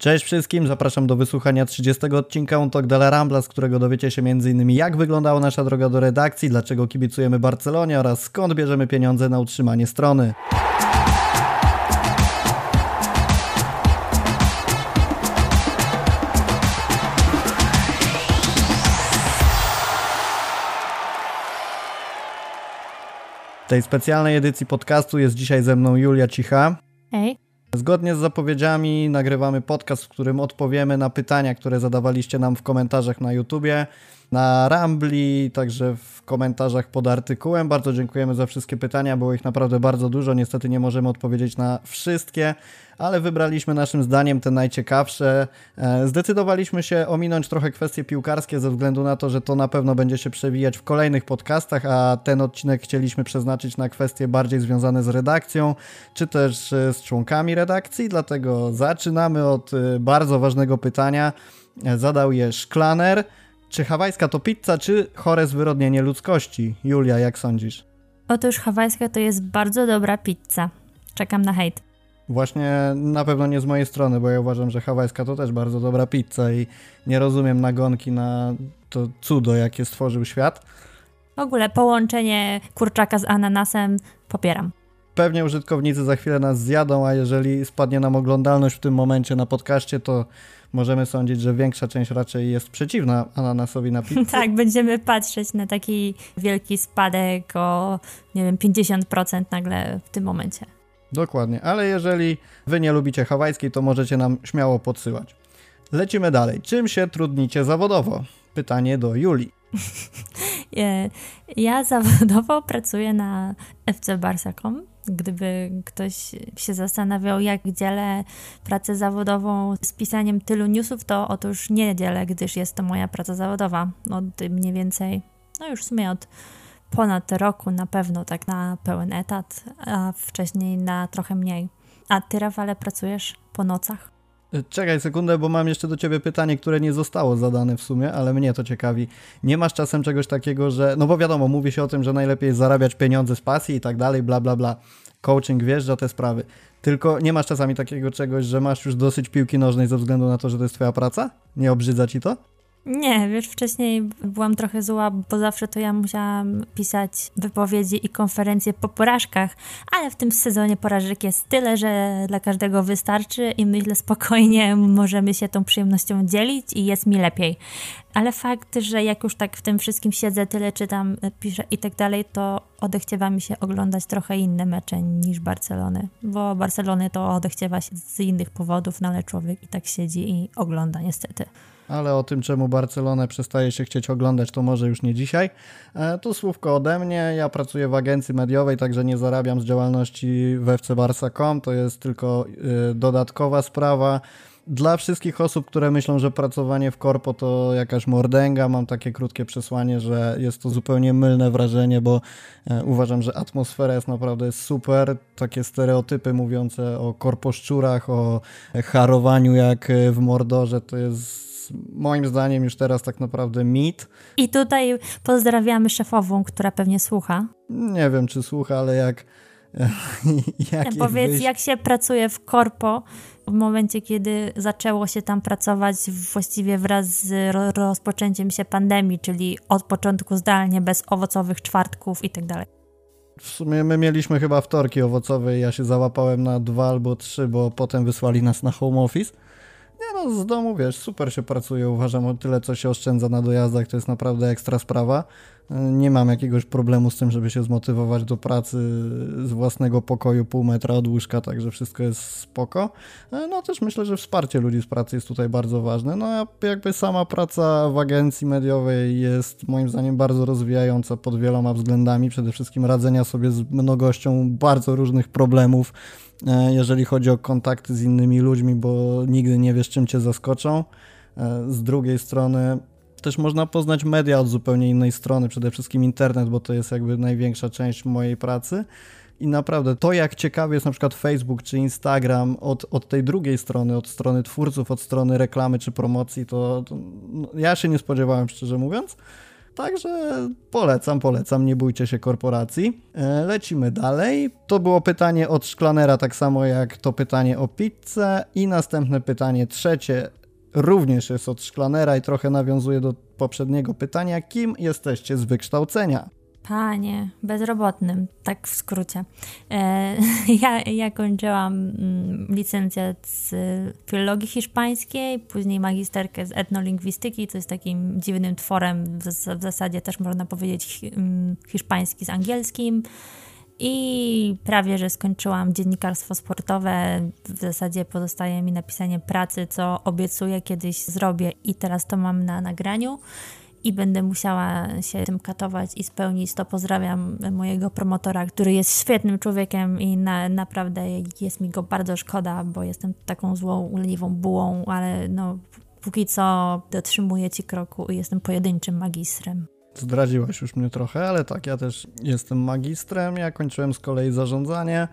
Cześć wszystkim, zapraszam do wysłuchania 30 odcinka Untok de la Rambla, z którego dowiecie się m.in. jak wyglądała nasza droga do redakcji, dlaczego kibicujemy Barcelonie oraz skąd bierzemy pieniądze na utrzymanie strony. W tej specjalnej edycji podcastu jest dzisiaj ze mną Julia Cicha. Hej. Zgodnie z zapowiedziami nagrywamy podcast, w którym odpowiemy na pytania, które zadawaliście nam w komentarzach na YouTubie, na Rambli, także w komentarzach pod artykułem. Bardzo dziękujemy za wszystkie pytania, było ich naprawdę bardzo dużo. Niestety nie możemy odpowiedzieć na wszystkie, ale wybraliśmy naszym zdaniem te najciekawsze. E, zdecydowaliśmy się ominąć trochę kwestie piłkarskie ze względu na to, że to na pewno będzie się przewijać w kolejnych podcastach, a ten odcinek chcieliśmy przeznaczyć na kwestie bardziej związane z redakcją, czy też e, z członkami redakcji, dlatego zaczynamy od e, bardzo ważnego pytania. Zadał je Szklaner. Czy hawajska to pizza, czy chore zwyrodnienie ludzkości? Julia, jak sądzisz? Otóż hawajska to jest bardzo dobra pizza. Czekam na hejt. Właśnie na pewno nie z mojej strony, bo ja uważam, że hawajska to też bardzo dobra pizza i nie rozumiem nagonki na to cudo, jakie stworzył świat. W ogóle połączenie kurczaka z ananasem popieram. Pewnie użytkownicy za chwilę nas zjadą, a jeżeli spadnie nam oglądalność w tym momencie na podcaście, to możemy sądzić, że większa część raczej jest przeciwna ananasowi na pizzę. tak, będziemy patrzeć na taki wielki spadek o, nie wiem, 50% nagle w tym momencie. Dokładnie, ale jeżeli wy nie lubicie hawajskiej, to możecie nam śmiało podsyłać. Lecimy dalej. Czym się trudnicie zawodowo? Pytanie do Julii. ja zawodowo pracuję na FC Barsa.com. Gdyby ktoś się zastanawiał, jak dzielę pracę zawodową z pisaniem tylu newsów, to otóż nie dzielę, gdyż jest to moja praca zawodowa. Od mniej więcej, no już w sumie od ponad roku na pewno tak na pełen etat, a wcześniej na trochę mniej. A ty, Rafale, pracujesz po nocach? Czekaj sekundę, bo mam jeszcze do ciebie pytanie, które nie zostało zadane w sumie, ale mnie to ciekawi. Nie masz czasem czegoś takiego, że. No bo wiadomo, mówi się o tym, że najlepiej zarabiać pieniądze z pasji i tak dalej, bla, bla, bla. Coaching wjeżdża te sprawy. Tylko nie masz czasami takiego czegoś, że masz już dosyć piłki nożnej ze względu na to, że to jest twoja praca? Nie obrzydza ci to? Nie, wiesz, wcześniej byłam trochę zła, bo zawsze to ja musiałam pisać wypowiedzi i konferencje po porażkach, ale w tym sezonie porażek jest tyle, że dla każdego wystarczy i myślę spokojnie możemy się tą przyjemnością dzielić i jest mi lepiej. Ale fakt, że jak już tak w tym wszystkim siedzę, tyle czytam, piszę i tak dalej, to odechciewa mi się oglądać trochę inne mecze niż Barcelony, bo Barcelony to odechciewa się z innych powodów, no ale człowiek i tak siedzi i ogląda niestety ale o tym, czemu Barcelonę przestaje się chcieć oglądać, to może już nie dzisiaj. E, tu słówko ode mnie. Ja pracuję w agencji mediowej, także nie zarabiam z działalności w FC Barca.com. To jest tylko e, dodatkowa sprawa. Dla wszystkich osób, które myślą, że pracowanie w korpo to jakaś mordęga, mam takie krótkie przesłanie, że jest to zupełnie mylne wrażenie, bo e, uważam, że atmosfera jest naprawdę super. Takie stereotypy mówiące o korposzczurach, o harowaniu jak w Mordorze, to jest moim zdaniem już teraz tak naprawdę mit. I tutaj pozdrawiamy szefową, która pewnie słucha. Nie wiem, czy słucha, ale jak. jak Powiedz, wyjść... jak się pracuje w korpo w momencie, kiedy zaczęło się tam pracować właściwie wraz z rozpoczęciem się pandemii, czyli od początku zdalnie, bez owocowych czwartków i tak dalej. W sumie my mieliśmy chyba wtorki owocowe i ja się załapałem na dwa albo trzy, bo potem wysłali nas na home office. Nie no, z domu wiesz, super się pracuje, uważam o tyle, co się oszczędza na dojazdach, to jest naprawdę ekstra sprawa. Nie mam jakiegoś problemu z tym, żeby się zmotywować do pracy z własnego pokoju pół metra od łóżka, także wszystko jest spoko. No też myślę, że wsparcie ludzi z pracy jest tutaj bardzo ważne. No a jakby sama praca w agencji mediowej jest moim zdaniem bardzo rozwijająca pod wieloma względami. Przede wszystkim radzenia sobie z mnogością bardzo różnych problemów, E, jeżeli chodzi o kontakty z innymi ludźmi, bo nigdy nie wiesz, czym cię zaskoczą. E, z drugiej strony też można poznać media od zupełnie innej strony, przede wszystkim internet, bo to jest jakby największa część mojej pracy. I naprawdę to, jak ciekawy jest na przykład Facebook czy Instagram od, od tej drugiej strony, od strony twórców, od strony reklamy czy promocji, to, to no, ja się nie spodziewałem, szczerze mówiąc. Także polecam, polecam, nie bójcie się korporacji. E, lecimy dalej. To było pytanie od Szklanera, tak samo jak to pytanie o pizzę. I następne pytanie, trzecie, również jest od Szklanera i trochę nawiązuje do poprzedniego pytania. Kim jesteście z wykształcenia? Panie, bezrobotnym, tak w skrócie. E, ja, ja kończyłam mm, licencjat z filologii hiszpańskiej, później magisterkę z etnolingwistyki, co jest takim dziwnym tworem, w, w zasadzie też można powiedzieć mm, hiszpański z angielskim. I prawie, że skończyłam dziennikarstwo sportowe. W zasadzie pozostaje mi napisanie pracy, co obiecuję kiedyś zrobię i teraz to mam na nagraniu i będę musiała się tym katować i spełnić to. Pozdrawiam mojego promotora, który jest świetnym człowiekiem i na, naprawdę jest mi go bardzo szkoda, bo jestem taką złą, leniwą bułą, ale no póki co dotrzymuję ci kroku i jestem pojedynczym magistrem. Zdradziłaś już mnie trochę, ale tak, ja też jestem magistrem, ja kończyłem z kolei zarządzanie,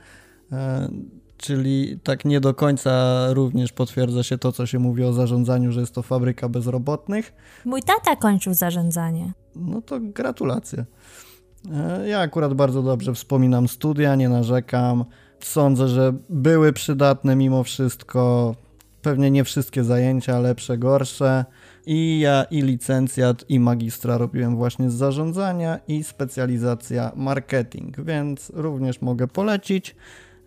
e, czyli tak nie do końca również potwierdza się to, co się mówi o zarządzaniu, że jest to fabryka bezrobotnych. Mój tata kończył zarządzanie. No to gratulacje. E, ja akurat bardzo dobrze wspominam studia, nie narzekam. Sądzę, że były przydatne mimo wszystko. Pewnie nie wszystkie zajęcia, lepsze, gorsze. I ja i licencjat i magistra robiłem właśnie z zarządzania i specjalizacja marketing, więc również mogę polecić.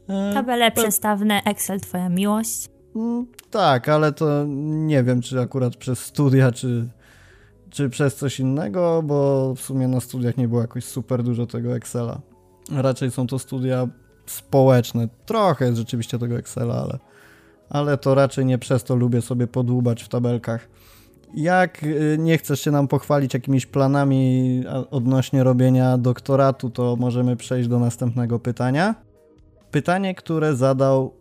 E, Tabele przestawne, Excel, twoja miłość. Mm, tak, ale to nie wiem, czy akurat przez studia, czy, czy przez coś innego, bo w sumie na studiach nie było jakoś super dużo tego Excela. Raczej są to studia społeczne. Trochę jest rzeczywiście tego Excela, ale, ale to raczej nie przez to lubię sobie podłubać w tabelkach. Jak y, nie chcesz się nam pochwalić jakimiś planami odnośnie robienia doktoratu, to możemy przejść do następnego pytania. Pytanie, które zadał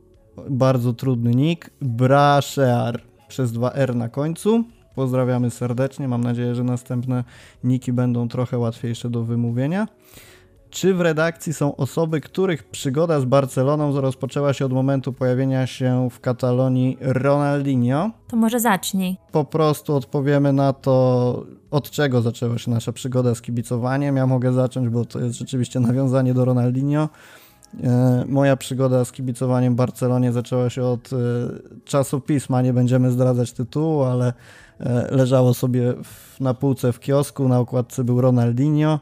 bardzo trudny nick, Brashear przez 2R na końcu. Pozdrawiamy serdecznie, mam nadzieję, że następne niki będą trochę łatwiejsze do wymówienia. Czy w redakcji są osoby, których przygoda z Barceloną rozpoczęła się od momentu pojawienia się w Katalonii Ronaldinho? To może zacznij. Po prostu odpowiemy na to, od czego zaczęła się nasza przygoda z kibicowaniem. Ja mogę zacząć, bo to jest rzeczywiście nawiązanie do Ronaldinho. E, moja przygoda z kibicowaniem Barcelonie zaczęła się od e, czasopisma, nie będziemy zdradzać tytułu, ale e, leżało sobie na półce w kiosku, na okładce był Ronaldinho.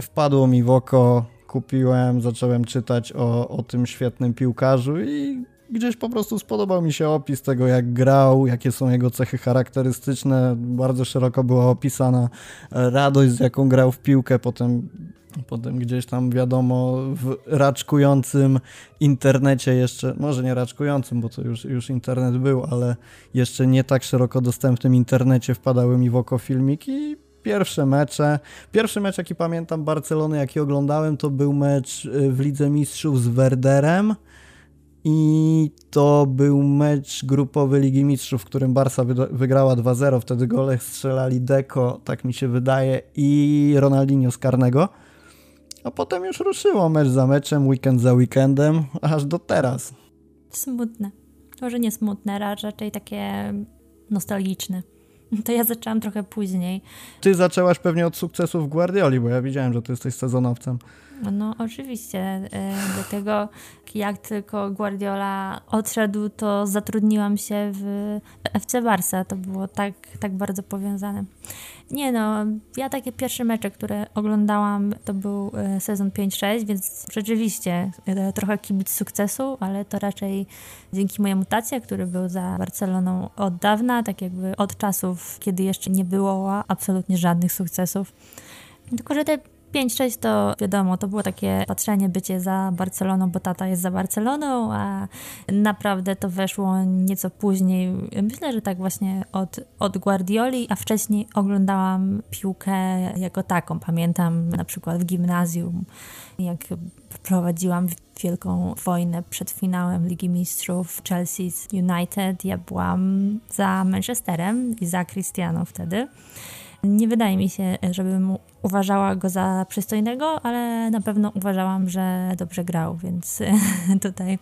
Wpadło mi w oko, kupiłem, zacząłem czytać o, o tym świetnym piłkarzu i gdzieś po prostu spodobał mi się opis tego, jak grał, jakie są jego cechy charakterystyczne. Bardzo szeroko była opisana radość, z jaką grał w piłkę. Potem Potem gdzieś tam wiadomo w raczkującym internecie jeszcze, może nie raczkującym, bo to już, już internet był, ale jeszcze nie tak szeroko dostępnym internecie wpadały mi w oko filmiki pierwsze mecze. Pierwszy mecz, jaki pamiętam Barcelony, jaki oglądałem, to był mecz y, w Lidze Mistrzów z Werderem i to był mecz grupowy Ligi Mistrzów, w którym Barca wygrała 2-0. Wtedy gole strzelali Deco, tak mi się wydaje, i Ronaldinho z karnego. A potem już ruszyło mecz za meczem, weekend za weekendem, aż do teraz. Smutne. Może nie smutne, raczej takie nostalgiczne. To ja zaczęłam trochę później. Ty zaczęłaś pewnie od sukcesów Guardioli, bo ja widziałem, że ty jesteś sezonowcem. No oczywiście. E, dlatego jak tylko Guardiola odszedł, to zatrudniłam się w FC Barca. To było tak, tak bardzo powiązane. Nie no, ja takie pierwsze mecze, które oglądałam, to był e, sezon 5-6, więc rzeczywiście e, trochę kibic sukcesu, ale to raczej dzięki mojej mutacji, który był za Barceloną od dawna, tak jakby od czasów, kiedy jeszcze nie było absolutnie żadnych sukcesów. Tylko, że te 5-6 to wiadomo, to było takie patrzenie, bycie za Barceloną, bo tata jest za Barceloną, a naprawdę to weszło nieco później. Myślę, że tak właśnie od, od Guardioli, a wcześniej oglądałam piłkę jako taką. Pamiętam na przykład w gimnazjum, jak prowadziłam wielką wojnę przed finałem Ligi Mistrzów Chelsea United. Ja byłam za Manchesterem i za Cristiano wtedy. Nie wydaje mi się, żebym uważała go za przystojnego, ale na pewno uważałam, że dobrze grał, więc tutaj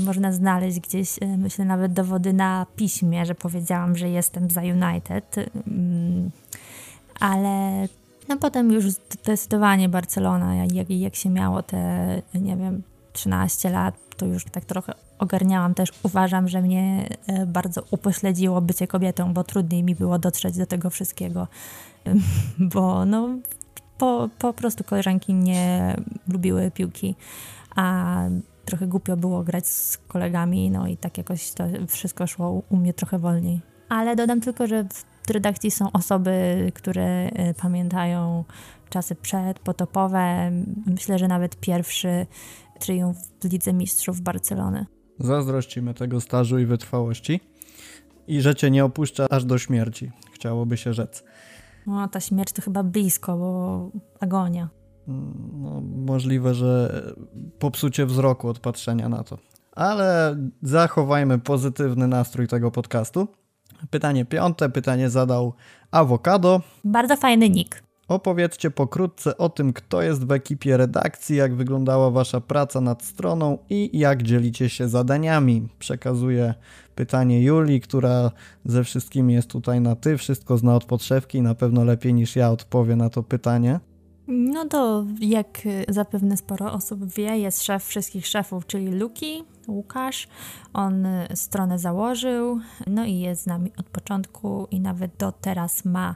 można znaleźć gdzieś, myślę, nawet dowody na piśmie, że powiedziałam, że jestem za United. Mm, ale no potem już zdecydowanie Barcelona, jak, jak się miało te, nie wiem, 13 lat, to już tak trochę ogarniałam też. Uważam, że mnie e, bardzo upośledziło bycie kobietą, bo trudniej mi było dotrzeć do tego wszystkiego, bo no po, po prostu koleżanki nie lubiły piłki, a trochę głupio było grać z kolegami, no i tak jakoś to wszystko szło u mnie trochę wolniej. Ale dodam tylko, że w redakcji są osoby, które e, pamiętają czasy przedpotopowe. Myślę, że nawet pierwszy triumf w Lidze Mistrzów Barcelony. Zazdrościmy tego stażu i wytrwałości i że cię nie opuszcza aż do śmierci, chciałoby się rzec. No, ta śmierć to chyba blisko, bo agonia. No, możliwe, że popsucie wzroku od patrzenia na to. Ale zachowajmy pozytywny nastrój tego podcastu. Pytanie piąte, pytanie zadał Awokado. Bardzo fajny nick. Opowiedzcie pokrótce o tym, kto jest w ekipie redakcji, jak wyglądała wasza praca nad stroną i jak dzielicie się zadaniami. Przekazuję pytanie Julii, która ze wszystkimi jest tutaj na ty, wszystko zna od podszewki i na pewno lepiej niż ja odpowie na to pytanie. No to jak zapewne sporo osób wie, jest szef wszystkich szefów, czyli Luki, Łukasz. On stronę założył, no i jest z nami od początku i nawet do teraz ma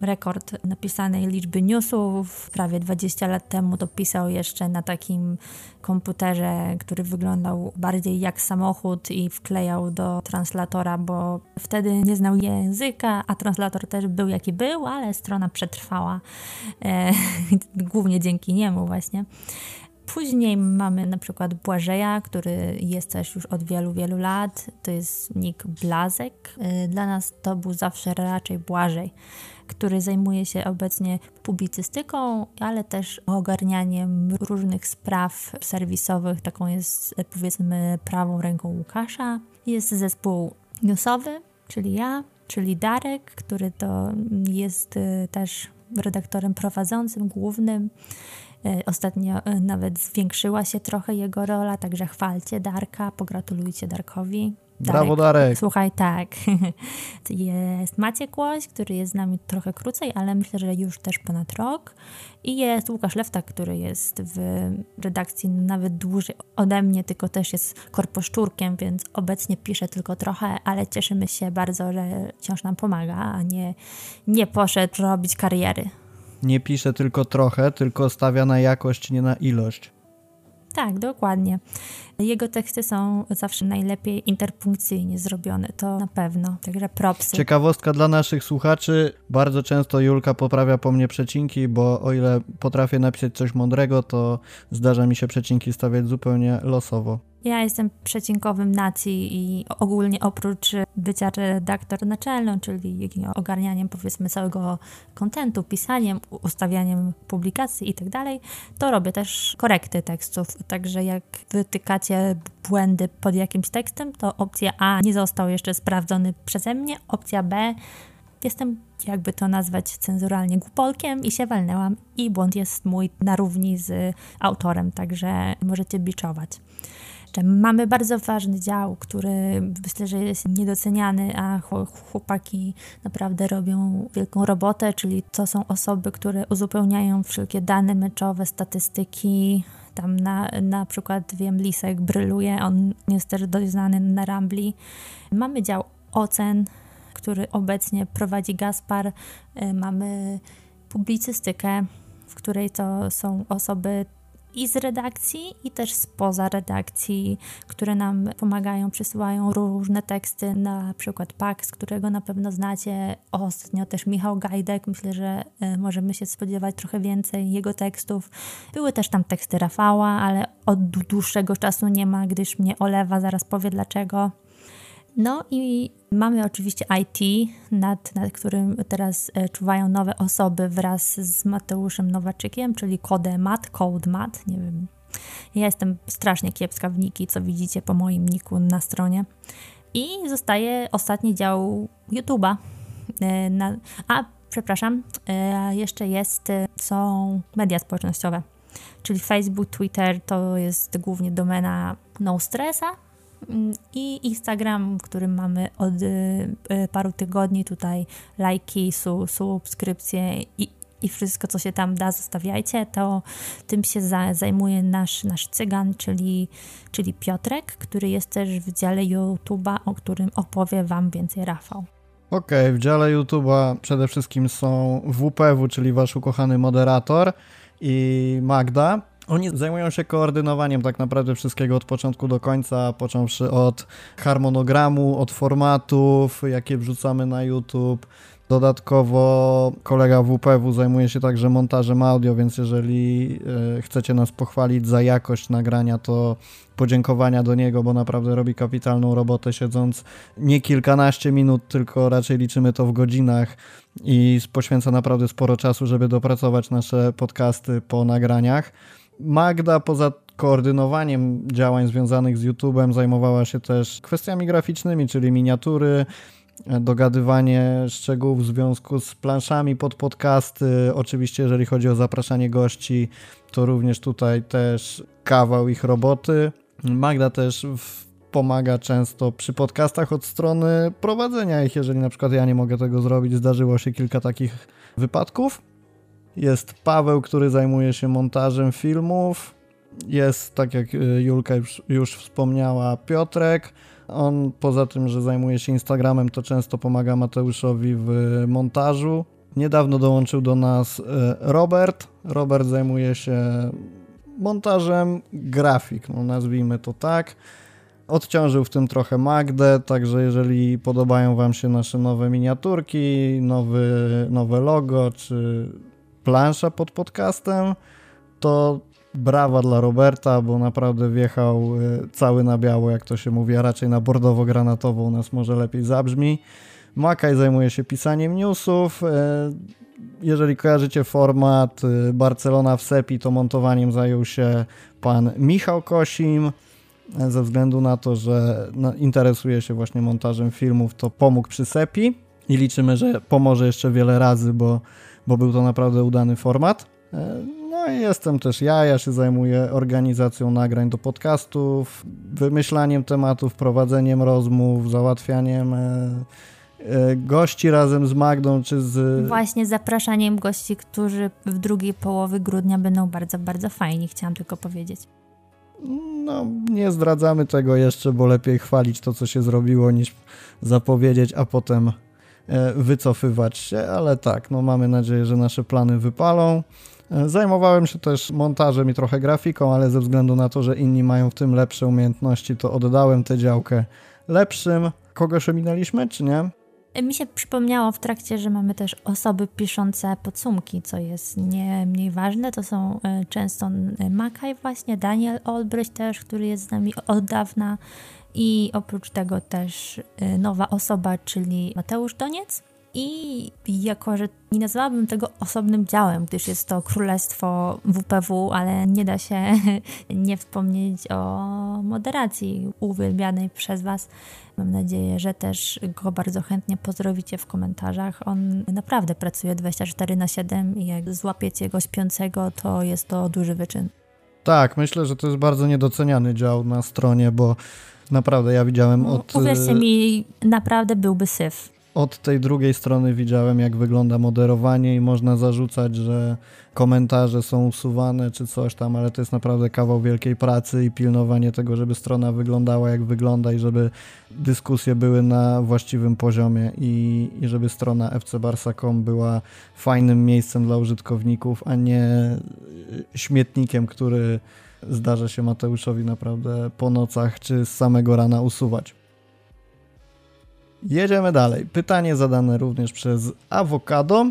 rekord napisanej liczby newsów. Prawie 20 lat temu to pisał jeszcze na takim komputerze, który wyglądał bardziej jak samochód i wklejał do translatora, bo wtedy nie znał języka, a translator też był jaki był, ale strona przetrwała. E, głównie dzięki niemu właśnie. Później mamy na przykład Błażeja, który jest też już od wielu, wielu lat. To jest Nick Blazek. E, dla nas to był zawsze raczej Błażej który zajmuje się obecnie publicystyką, ale też ogarnianiem różnych spraw serwisowych. Taką jest powiedzmy prawą ręką Łukasza. Jest zespół newsowy, czyli ja, czyli Darek, który to jest y, też redaktorem prowadzącym, głównym. Y, ostatnio nawet zwiększyła się trochę jego rola, także chwalcie Darka, pogratulujcie Darkowi. Brawo, Darek. Słuchaj, tak. Jest Maciek Łoś, który jest z nami trochę krócej, ale myślę, że już też ponad rok. I jest Łukasz Lewta, który jest w redakcji nawet dłużej ode mnie, tylko też jest korposzczurkiem, więc obecnie pisze tylko trochę, ale cieszymy się bardzo, że wciąż nam pomaga, a nie, nie poszedł robić kariery. Nie pisze tylko trochę, tylko stawia na jakość, nie na ilość. Tak, dokładnie. Jego teksty są zawsze najlepiej interpunkcyjnie zrobione, to na pewno. Także propsy. Ciekawostka dla naszych słuchaczy. Bardzo często Julka poprawia po mnie przecinki, bo o ile potrafię napisać coś mądrego, to zdarza mi się przecinki stawiać zupełnie losowo. Ja jestem przecinkowym nacji i ogólnie oprócz bycia redaktor naczelną, czyli ogarnianiem powiedzmy całego kontentu, pisaniem, ustawianiem publikacji i tak dalej, to robię też korekty tekstów. Także jak wytykacie błędy pod jakimś tekstem, to opcja A nie został jeszcze sprawdzony przeze mnie, opcja B jestem, jakby to nazwać cenzuralnie, głupolkiem i się walnęłam i błąd jest mój na równi z autorem, także możecie biczować. Mamy bardzo ważny dział, który myślę, że jest niedoceniany, a chłopaki naprawdę robią wielką robotę, czyli to są osoby, które uzupełniają wszelkie dane meczowe, statystyki. Tam na, na przykład wiem, Lisek bryluje, on jest też dość znany na Rambli. Mamy dział ocen, który obecnie prowadzi Gaspar. Y, mamy publicystykę, w której to są osoby i z redakcji, i też spoza redakcji, które nam pomagają, przysyłają różne teksty, na przykład Pax, którego na pewno znacie. Ostatnio też Michał Gajdek, myślę, że e, możemy się spodziewać trochę więcej jego tekstów. Były też tam teksty Rafała, ale od dłuższego czasu nie ma, gdyż mnie olewa, zaraz powie dlaczego. No i mamy oczywiście IT, nad, nad którym teraz e, czuwają nowe osoby wraz z Mateuszem Nowaczykiem, czyli Codemat, Codemat, nie wiem. Ja jestem strasznie kiepska w niki, co widzicie po moim niku na stronie. I zostaje ostatni dział YouTube'a. E, a, przepraszam, e, jeszcze jest, są media społecznościowe, czyli Facebook, Twitter, to jest głównie domena No Stressa, Mm, I Instagram, którym mamy od y, y, paru tygodni tutaj lajki, su, subskrypcje i, i wszystko, co się tam da, zostawiajcie. To tym się za, zajmuje nasz, nasz cygan, czyli, czyli Piotrek, który jest też w dziale YouTube'a, o którym opowie Wam więcej Rafał. Okej, okay, w dziale YouTube'a przede wszystkim są WPW, czyli wasz ukochany moderator i Magda. Oni zajmują się koordynowaniem tak naprawdę wszystkiego od początku do końca, począwszy od harmonogramu, od formatów, jakie wrzucamy na YouTube. Dodatkowo kolega WPW zajmuje się także montażem audio, więc jeżeli e, chcecie nas pochwalić za jakość nagrania, to podziękowania do niego, bo naprawdę robi kapitalną robotę, siedząc nie kilkanaście minut, tylko raczej liczymy to w godzinach i poświęca naprawdę sporo czasu, żeby dopracować nasze podcasty po nagraniach. Magda poza koordynowaniem działań związanych z YouTube'em zajmowała się też kwestiami graficznymi, czyli miniatury, dogadywanie szczegółów w związku z planszami pod podcasty. Oczywiście, jeżeli chodzi o zapraszanie gości, to również tutaj też kawał ich roboty. Magda też pomaga często przy podcastach od strony prowadzenia ich, jeżeli na przykład ja nie mogę tego zrobić. Zdarzyło się kilka takich wypadków. Jest Paweł, który zajmuje się montażem filmów. Jest, tak jak y, Julka już, już wspomniała, Piotrek. On poza tym, że zajmuje się Instagramem, to często pomaga Mateuszowi w montażu. Niedawno dołączył do nas y, Robert. Robert zajmuje się montażem grafik, no nazwijmy to tak. Odciążył w tym trochę Magdę, także jeżeli podobają Wam się nasze nowe miniaturki, nowy, nowe logo czy plansza pod podcastem, to brawa dla Roberta, bo naprawdę wjechał e, cały na biało, jak to się mówi, a raczej na bordowo-granatowo u nas może lepiej zabrzmi. Makaj zajmuje się pisaniem newsów. E, jeżeli kojarzycie format e, Barcelona w Sepi, to montowaniem zajął się pan Michał Kosim. Ze względu na to, że interesuje się właśnie montażem filmów, to pomógł przy Sepi i liczymy, że pomoże jeszcze wiele razy, bo bo był to naprawdę udany format. E, no i jestem też ja, ja się zajmuję organizacją nagrań do podcastów, wymyślaniem tematów, prowadzeniem rozmów, załatwianiem e, e, gości razem z Magdą, czy z... Właśnie zapraszaniem gości, którzy w drugiej połowie grudnia będą bardzo, bardzo fajni, chciałam tylko powiedzieć. No, nie zdradzamy tego jeszcze, bo lepiej chwalić to, co się zrobiło, niż zapowiedzieć, a potem wycofywać się, ale tak, no mamy nadzieję, że nasze plany wypalą. E, zajmowałem się też montażem i trochę grafiką, ale ze względu na to, że inni mają w tym lepsze umiejętności, to oddałem tę działkę lepszym. Kogoś ominęliśmy, czy nie? E, mi się przypomniało w trakcie, że mamy też osoby piszące podsumki, co jest nie mniej ważne. To są często Makaj właśnie, Daniel Olbrycht też, który jest z nami od dawna i oprócz tego też y, nowa osoba, czyli Mateusz Doniec. I jako, że nie nazwałabym tego osobnym działem, gdyż jest to królestwo WPW, ale nie da się nie wspomnieć o moderacji uwielbianej przez Was. Mam nadzieję, że też go bardzo chętnie pozdrowicie w komentarzach. On naprawdę pracuje 24 na 7 i jak złapiecie go śpiącego, to jest to duży wyczyn. Tak, myślę, że to jest bardzo niedoceniany dział na stronie, bo Naprawdę, ja widziałem no, od... Uwierzcie mi, naprawdę byłby syf. Od tej drugiej strony widziałem, jak wygląda moderowanie i można zarzucać, że komentarze są usuwane czy coś tam, ale to jest naprawdę kawał wielkiej pracy i pilnowanie tego, żeby strona wyglądała jak wygląda i żeby dyskusje były na właściwym poziomie i, i żeby strona fcbarsa.com była fajnym miejscem dla użytkowników, a nie śmietnikiem, który zdarza się Mateuszowi naprawdę po nocach czy z samego rana usuwać. Jedziemy dalej. Pytanie zadane również przez Avocado.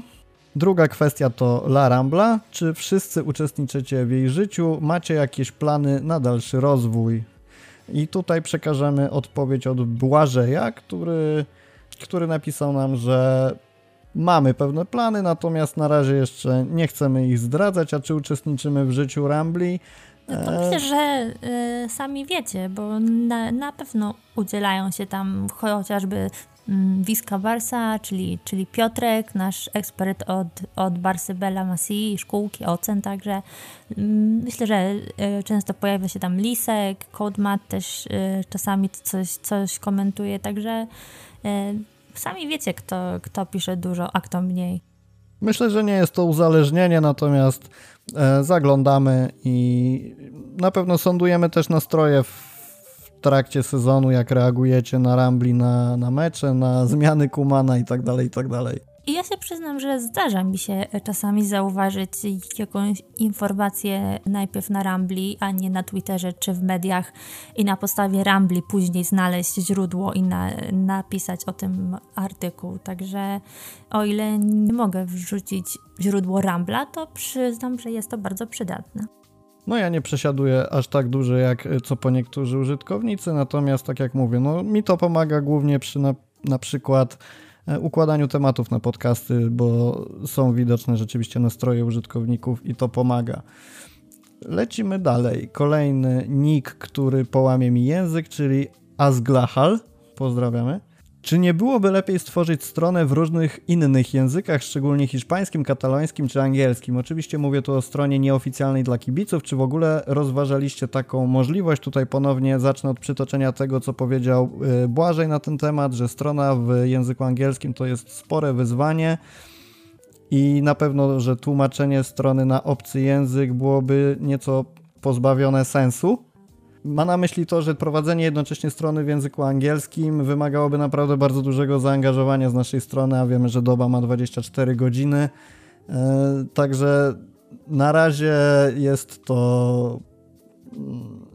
Druga kwestia to La Rambla. Czy wszyscy uczestniczycie w jej życiu? Macie jakieś plany na dalszy rozwój? I tutaj przekażemy odpowiedź od Błażeja, który, który napisał nam, że mamy pewne plany, natomiast na razie jeszcze nie chcemy ich zdradzać, a czy uczestniczymy w życiu Rambli? No to myślę, że y, sami wiecie, bo na, na pewno udzielają się tam chociażby mm, Wiska Barsa, czyli, czyli Piotrek, nasz ekspert od, od Barsy Bella Masi, szkółki, ocen, także mm, myślę, że y, często pojawia się tam Lisek, Codemat też czasami coś, coś komentuje, także sami wiecie, kto, kto pisze dużo, a kto mniej. Myślę, że nie jest to uzależnienie, natomiast e, zaglądamy i na pewno sądujemy też nastroje w trakcie sezonu, jak reagujecie na Rambli, na, na mecze, na zmiany Kumana i tak dalej, i tak dalej. I ja się przyznam, że zdarza mi się czasami zauważyć jakąś informację najpierw na Rambli, a nie na Twitterze czy w mediach i na podstawie Rambli później znaleźć źródło i na, napisać o tym artykuł. Także o ile nie mogę wrzucić źródło Rambla, to przyznam, że jest to bardzo przydatne. No ja nie przesiaduję aż tak dużo jak co po niektórzy użytkownicy, natomiast tak jak mówię, no mi to pomaga głównie przy na, na przykład E, układaniu tematów na podcasty, bo są widoczne rzeczywiście nastroje użytkowników i to pomaga. Lecimy dalej. Kolejny nick, który połamie mi język, czyli Asglahal. Pozdrawiamy. Czy nie byłoby lepiej stworzyć stronę w różnych innych językach, szczególnie hiszpańskim, katalońskim czy angielskim? Oczywiście mówię tu o stronie nieoficjalnej dla kibiców. Czy w ogóle rozważaliście taką możliwość? Tutaj ponownie zacznę od przytoczenia tego, co powiedział y, Błażej na ten temat, że strona w języku angielskim to jest spore wyzwanie. I na pewno, że tłumaczenie strony na obcy język byłoby nieco pozbawione sensu, ma na myśli to, że prowadzenie jednocześnie strony w języku angielskim wymagałoby naprawdę bardzo dużego zaangażowania z naszej strony, a wiemy, że doba ma 24 godziny. E, także na razie jest to. Mm,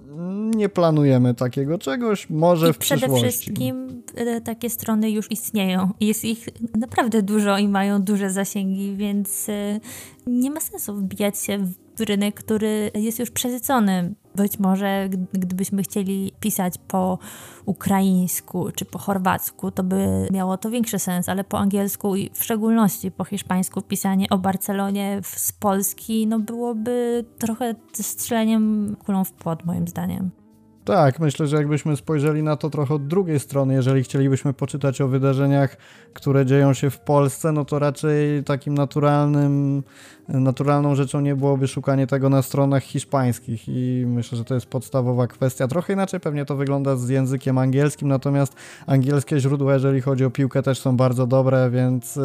nie planujemy takiego czegoś, może I w przede przyszłości. Przede wszystkim e, takie strony już istnieją. Jest ich naprawdę dużo i mają duże zasięgi, więc e, nie ma sensu wbijać się w rynek, który jest już przesycony. Być może gdybyśmy chcieli pisać po ukraińsku czy po chorwacku, to by miało to większy sens, ale po angielsku i w szczególności po hiszpańsku pisanie o Barcelonie z Polski no byłoby trochę strzeleniem kulą w płot moim zdaniem. Tak, myślę, że jakbyśmy spojrzeli na to trochę od drugiej strony, jeżeli chcielibyśmy poczytać o wydarzeniach, które dzieją się w Polsce, no to raczej takim naturalnym, naturalną rzeczą nie byłoby szukanie tego na stronach hiszpańskich i myślę, że to jest podstawowa kwestia. Trochę inaczej pewnie to wygląda z językiem angielskim, natomiast angielskie źródła, jeżeli chodzi o piłkę, też są bardzo dobre, więc y,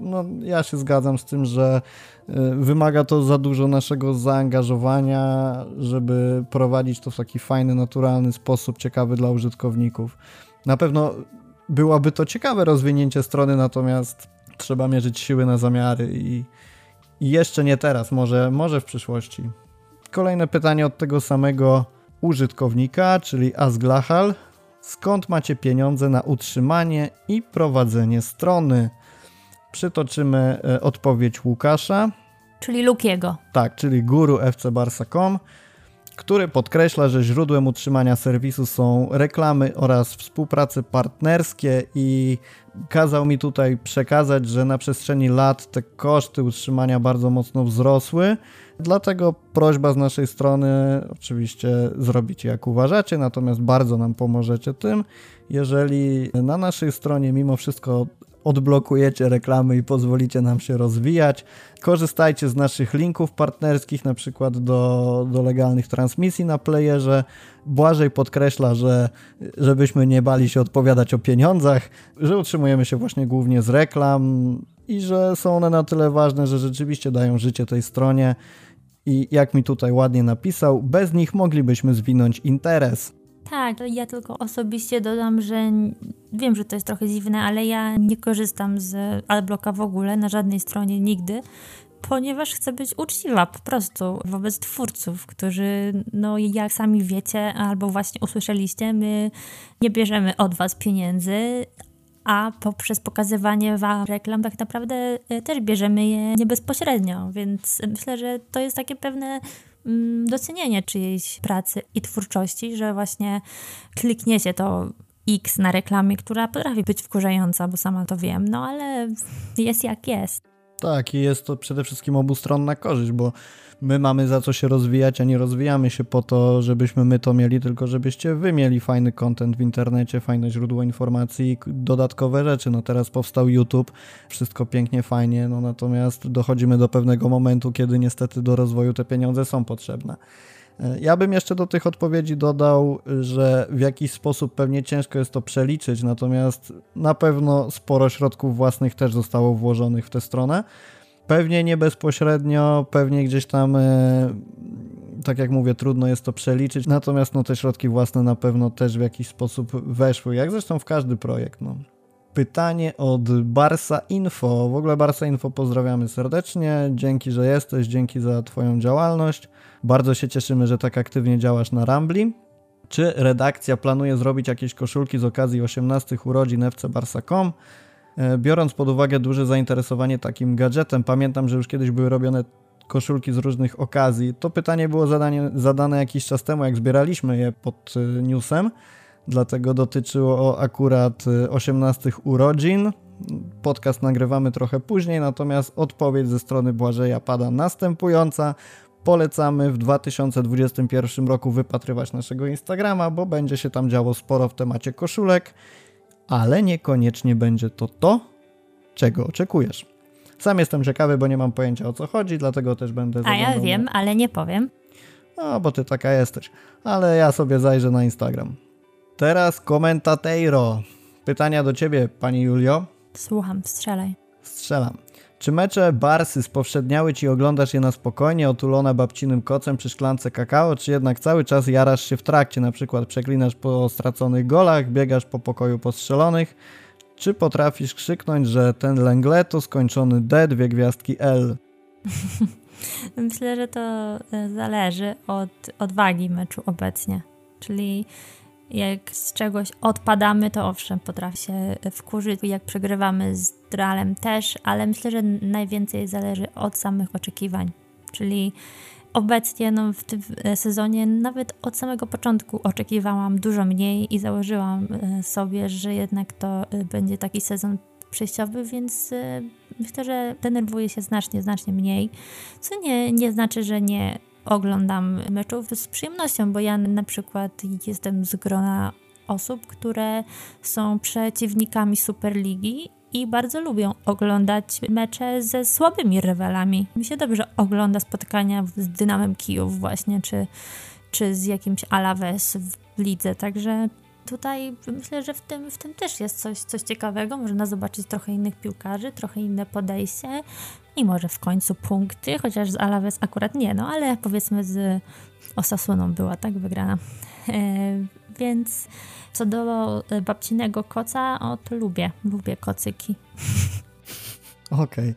no, ja się zgadzam z tym, że Y, wymaga to za dużo naszego zaangażowania, żeby prowadzić to w taki fajny, naturalny sposób, ciekawy dla użytkowników. Na pewno byłoby to ciekawe rozwinięcie strony, natomiast trzeba mierzyć siły na zamiary i jeszcze nie teraz, może, może w przyszłości. Kolejne pytanie od tego samego użytkownika, czyli Asglachal. Skąd macie pieniądze na utrzymanie i prowadzenie strony? Przytoczymy e, odpowiedź Łukasza. Czyli Lukiego. Tak, czyli guru fcbarsa.com, który podkreśla, że źródłem utrzymania serwisu są reklamy oraz współprace partnerskie i kazał mi tutaj przekazać, że na przestrzeni lat te koszty utrzymania bardzo mocno wzrosły. Dlatego prośba z naszej strony, oczywiście zrobicie jak uważacie, natomiast bardzo nam pomożecie tym, jeżeli na naszej stronie mimo wszystko odblokujecie reklamy i pozwolicie nam się rozwijać. Korzystajcie z naszych linków partnerskich, na przykład do, do legalnych transmisji na playerze. Błażej podkreśla, że żebyśmy nie bali się odpowiadać o pieniądzach, że utrzymujemy się właśnie głównie z reklam i że są one na tyle ważne, że rzeczywiście dają życie tej stronie. I jak mi tutaj ładnie napisał, bez nich moglibyśmy zwinąć interes. Tak, ja tylko osobiście dodam, że wiem, że to jest trochę dziwne, ale ja nie korzystam z Adblocka w ogóle na żadnej stronie nigdy, ponieważ chcę być uczciwa po prostu wobec twórców, którzy, no jak sami wiecie albo właśnie usłyszeliście, my nie bierzemy od was pieniędzy, a poprzez pokazywanie wam reklam tak naprawdę e, też bierzemy je nie bezpośrednio, więc myślę, że to jest takie pewne docenienie czyjejś pracy i twórczości, że właśnie klikniecie to X na reklamie, która potrafi być wkurzająca, bo sama to wiem, no ale jest jak jest. Tak, i jest to przede wszystkim obustronna korzyść, bo my mamy za co się rozwijać, a nie rozwijamy się po to, żebyśmy my to mieli, tylko żebyście wy mieli fajny content w internecie, fajne źródło informacji dodatkowe rzeczy. No teraz powstał YouTube, wszystko pięknie, fajnie, no natomiast dochodzimy do pewnego momentu, kiedy niestety do rozwoju te pieniądze są potrzebne. E, ja bym jeszcze do tych odpowiedzi dodał, że w jakiś sposób pewnie ciężko jest to przeliczyć, natomiast na pewno sporo środków własnych też zostało włożonych w tę stronę. Pewnie nie bezpośrednio, pewnie gdzieś tam, e, tak jak mówię, trudno jest to przeliczyć, natomiast no, te środki własne na pewno też w jakiś sposób weszły, jak zresztą w każdy projekt. No. Pytanie od Barsa Info. W ogóle Barsa Info pozdrawiamy serdecznie. Dzięki, że jesteś, dzięki za Twoją działalność. Bardzo się cieszymy, że tak aktywnie działasz na Rambli. Czy redakcja planuje zrobić jakieś koszulki z okazji 18 urodzin FC Barsa.com? E, biorąc pod uwagę duże zainteresowanie takim gadżetem, pamiętam, że już kiedyś były robione koszulki z różnych okazji. To pytanie było zadanie, zadane jakiś czas temu, jak zbieraliśmy je pod e, newsem, dlatego dotyczyło akurat 18 e, urodzin. Podcast nagrywamy trochę później, natomiast odpowiedź ze strony Błażeja pada następująca. Polecamy w 2021 roku wypatrywać naszego Instagrama, bo będzie się tam działo sporo w temacie koszulek ale niekoniecznie będzie to to, czego oczekujesz. Sam jestem ciekawy, bo nie mam pojęcia o co chodzi, dlatego też będę. A ja wiem, na... ale nie powiem. No, bo ty taka jesteś. Ale ja sobie zajrzę na Instagram. Teraz komentateiro. Pytania do ciebie, pani Julio. Słucham, strzelaj. Strzelam. Czy mecze Barsy spowszedniały ci oglądasz je na spokojnie, otulone babcinym kocem przy szklance kakao, czy jednak cały czas jarasz się w trakcie, na przykład przeklinasz po straconych golach, biegasz po pokoju postrzelonych, czy potrafisz krzyknąć, że ten Lenglet to skończony D, dwie gwiazdki L? Myślę, że to e, zależy od odwagi meczu obecnie. Czyli jak z czegoś odpadamy, to owszem, potrafi się wkurzyć. Jak przegrywamy z Realem też, ale myślę, że najwięcej zależy od samych oczekiwań. Czyli obecnie no, w tym sezonie, nawet od samego początku oczekiwałam dużo mniej i założyłam e, sobie, że jednak to e, będzie taki sezon przejściowy, więc e, myślę, że denerwuję się znacznie, znacznie mniej. Co nie, nie znaczy, że nie oglądam meczów z przyjemnością, bo ja na przykład jestem z grona osób, które są przeciwnikami Superligi i bardzo lubią oglądać mecze ze słabymi rywalami. Mi się dobrze ogląda spotkania z Dynamem Kijów właśnie, czy, czy z jakimś Alaves w lidze, także tutaj myślę, że w tym, w tym też jest coś, coś ciekawego. Można zobaczyć trochę innych piłkarzy, trochę inne podejście i może w końcu punkty, chociaż z Alaves akurat nie, no ale powiedzmy z Osasuną była tak wygrana. E, więc co do babcinego koca, o to lubię, lubię kocyki. Okej.